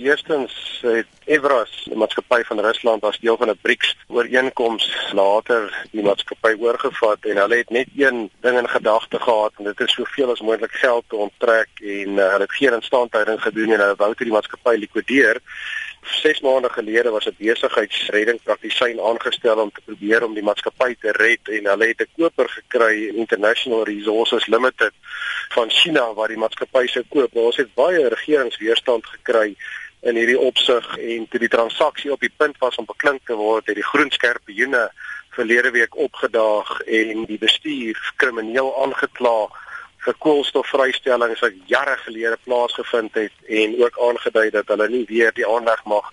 Eerstens het Evras, die maatskappy van Rusland as deel van 'n BRICS ooreenkoms later die maatskappy oorgevat en hulle het net een ding in gedagte gehad en dit is soveel as moontlik geld te onttrek en uh, hulle het geen instandhouding gedoen en hulle wou dit die maatskappy likwideer. 6 maande gelede was 'n besigheidsredding praktisyn aangestel om te probeer om die maatskappy te red en hulle het 'n koper gekry, International Resources Limited van China waar die maatskappy sou koop. Maar ons het baie regeringsweerstand gekry in hierdie opsig en toe die transaksie op die punt was om beklink te word, het die groen skerpioene verlede week opgedaag en die bestuur krimineel aangekla vir koolstofvrystellings wat jare gelede plaasgevind het en ook aangedui dat hulle nie weer die aanleg mag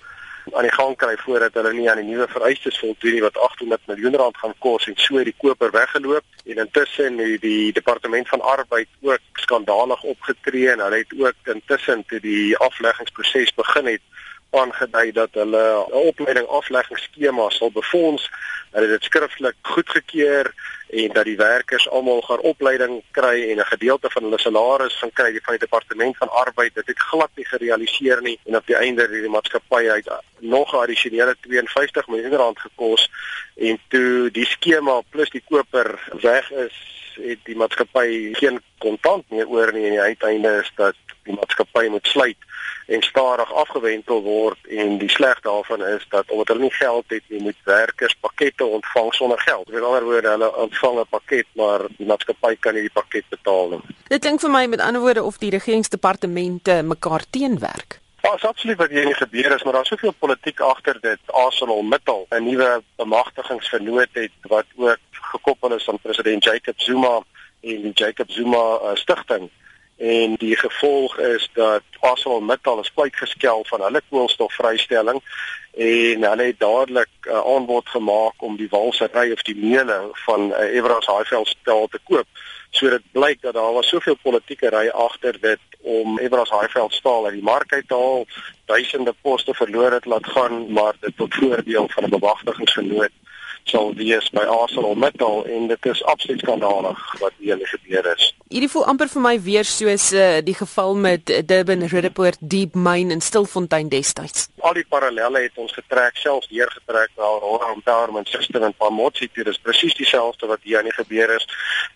aan die gang kry voordat hulle nie aan die nuwe vereistes voldoen nie wat 800 miljoen rand gaan kos en so het die koper weggeloop. En intussen het die departement van arbeid ook skandalig opgetree en hulle het ook intussen toe die afleggingsproses begin het aangedui dat hulle 'n opleiding afleggingsskema sal befonds hulle het dit skriftelik goedgekeur en dat die werkers almal gaan opleiding kry en 'n gedeelte van hulle salaris gaan kry van die departement van arbeid. Dit het glad nie gerealiseer nie en op die einde het die maatskappy uit nog 'n addisionele 52 miljoen rand gekos en toe die skema plus die koper weg is het die maatskappy geen kontant meer oor nie en die uiteinde is dat die maatskappy moet sluit en stadig afgewentel word en die sleg daarvan is dat omdat hulle nie geld het nie, moet werkers pakkette ontvang sonder geld. Met ander woorde, hulle ontvang 'n pakket, maar die maatskappy kan nie die pakket betaal nie. Dit klink vir my met ander woorde of die regeringsdepartemente mekaar teenwerk. Oh, absoluut wat hier gebeur is, maar daar's soveel politiek agter dit. ArcelorMittal, 'n nuwe bemagtigingsvernoot het wat ook gekoppel is aan president Jacob Zuma en die Jacob Zuma uh, stigting en die gevolg is dat ArcelorMittal is kwyt geskel van hulle koolstofvrystelling en hulle het dadelik 'n uh, aanbod gemaak om die walsery of die meule van uh, Everas Highveld staal te koop. So dit blyk dat daar was soveel politieke ry agter dit om Everas Highveld staal uit die mark uit te haal, duisende poste verloor het laat gaan, maar dit tot voordeel van 'n bemagtigingsvernoot sal wees by ArcelorMittal en dit is absoluut skandalig wat hier gebeur is. Hierdie voel amper vir my weer soos uh, die geval met Durban Roodepoort Deep Mine in Stilfontein destyds. Al die parallelle het ons getrek, selfs hier getrek na Aurora Empowerment System en Pamotsi toe. Dis presies dieselfde wat hier aan die gebeur is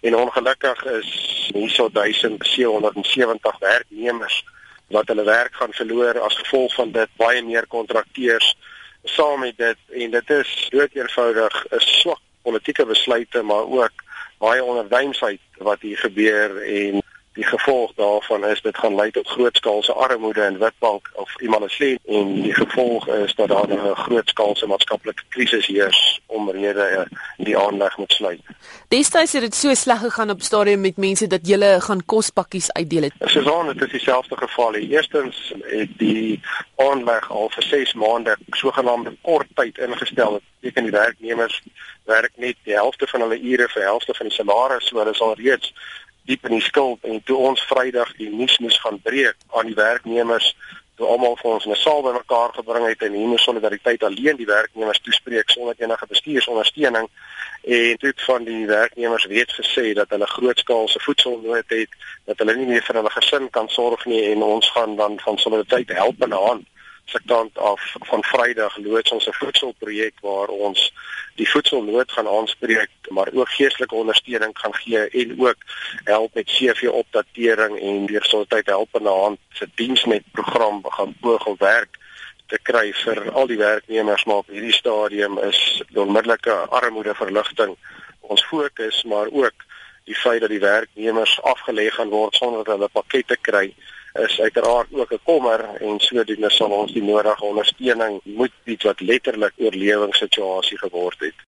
en ongelukkig is hierso 1770 werknemers wat hulle werk gaan verloor as gevolg van dit baie meer kontrakteurs saam met dit en dit is dood eenvoudig 'n swak politieke besluite maar ook baie onderwysheid wat hier gebeur en die gevolg daarvan is dit gaan lei tot grootskaalse armoede in Witbank of Imalesien en die gevolg is dat daar 'n grootskaalse maatskaplike krisis heers omrede eh, die aanleg moet sluit. Destyds het dit so sleg gegaan op stadium met mense dat hulle gaan kospakkies uitdeel het. Het dit dieselfde geval. Eerstens het die aanleg al vir 6 maande sogenaamde kort tyd ingestel. Dit beteken die werknemers werk net die helfte van hulle ure vir helfte van die salaris, so hulle sal reeds diep in die skuld en toe ons Vrydag die nuus moes gaan breek aan die werknemers toe almal vir ons 'n saal bymekaar gebring het en hier moes solidariteit alleen die werknemers toespreek sonder enige bestuursondersteuning. En toe van die werknemers weet gesê dat hulle grootskaalse voedselnood het dat hulle nie meer vir hulle gesin kan sorg nie en ons gaan dan van solidariteit help in 'n hand se kant af van Vrydag loods ons 'n voedselprojek waar ons die voedselnood gaan aanspreek, maar ook geestelike ondersteuning gaan gee en ook help met CV opdatering en deur soortheid help in 'n hand se diensnet program gaan pogel werk te kry vir al die werknemers maar op hierdie stadium is onmiddellike armoedeverligting ons fokus maar ook die feit dat die werknemers afgelê gaan word sonder dat hulle pakkette kry is uiteraard ook 'n kommer en sodoende sal ons die nodige ondersteuning moet bied wat letterlik oorlewingssituasie geword het.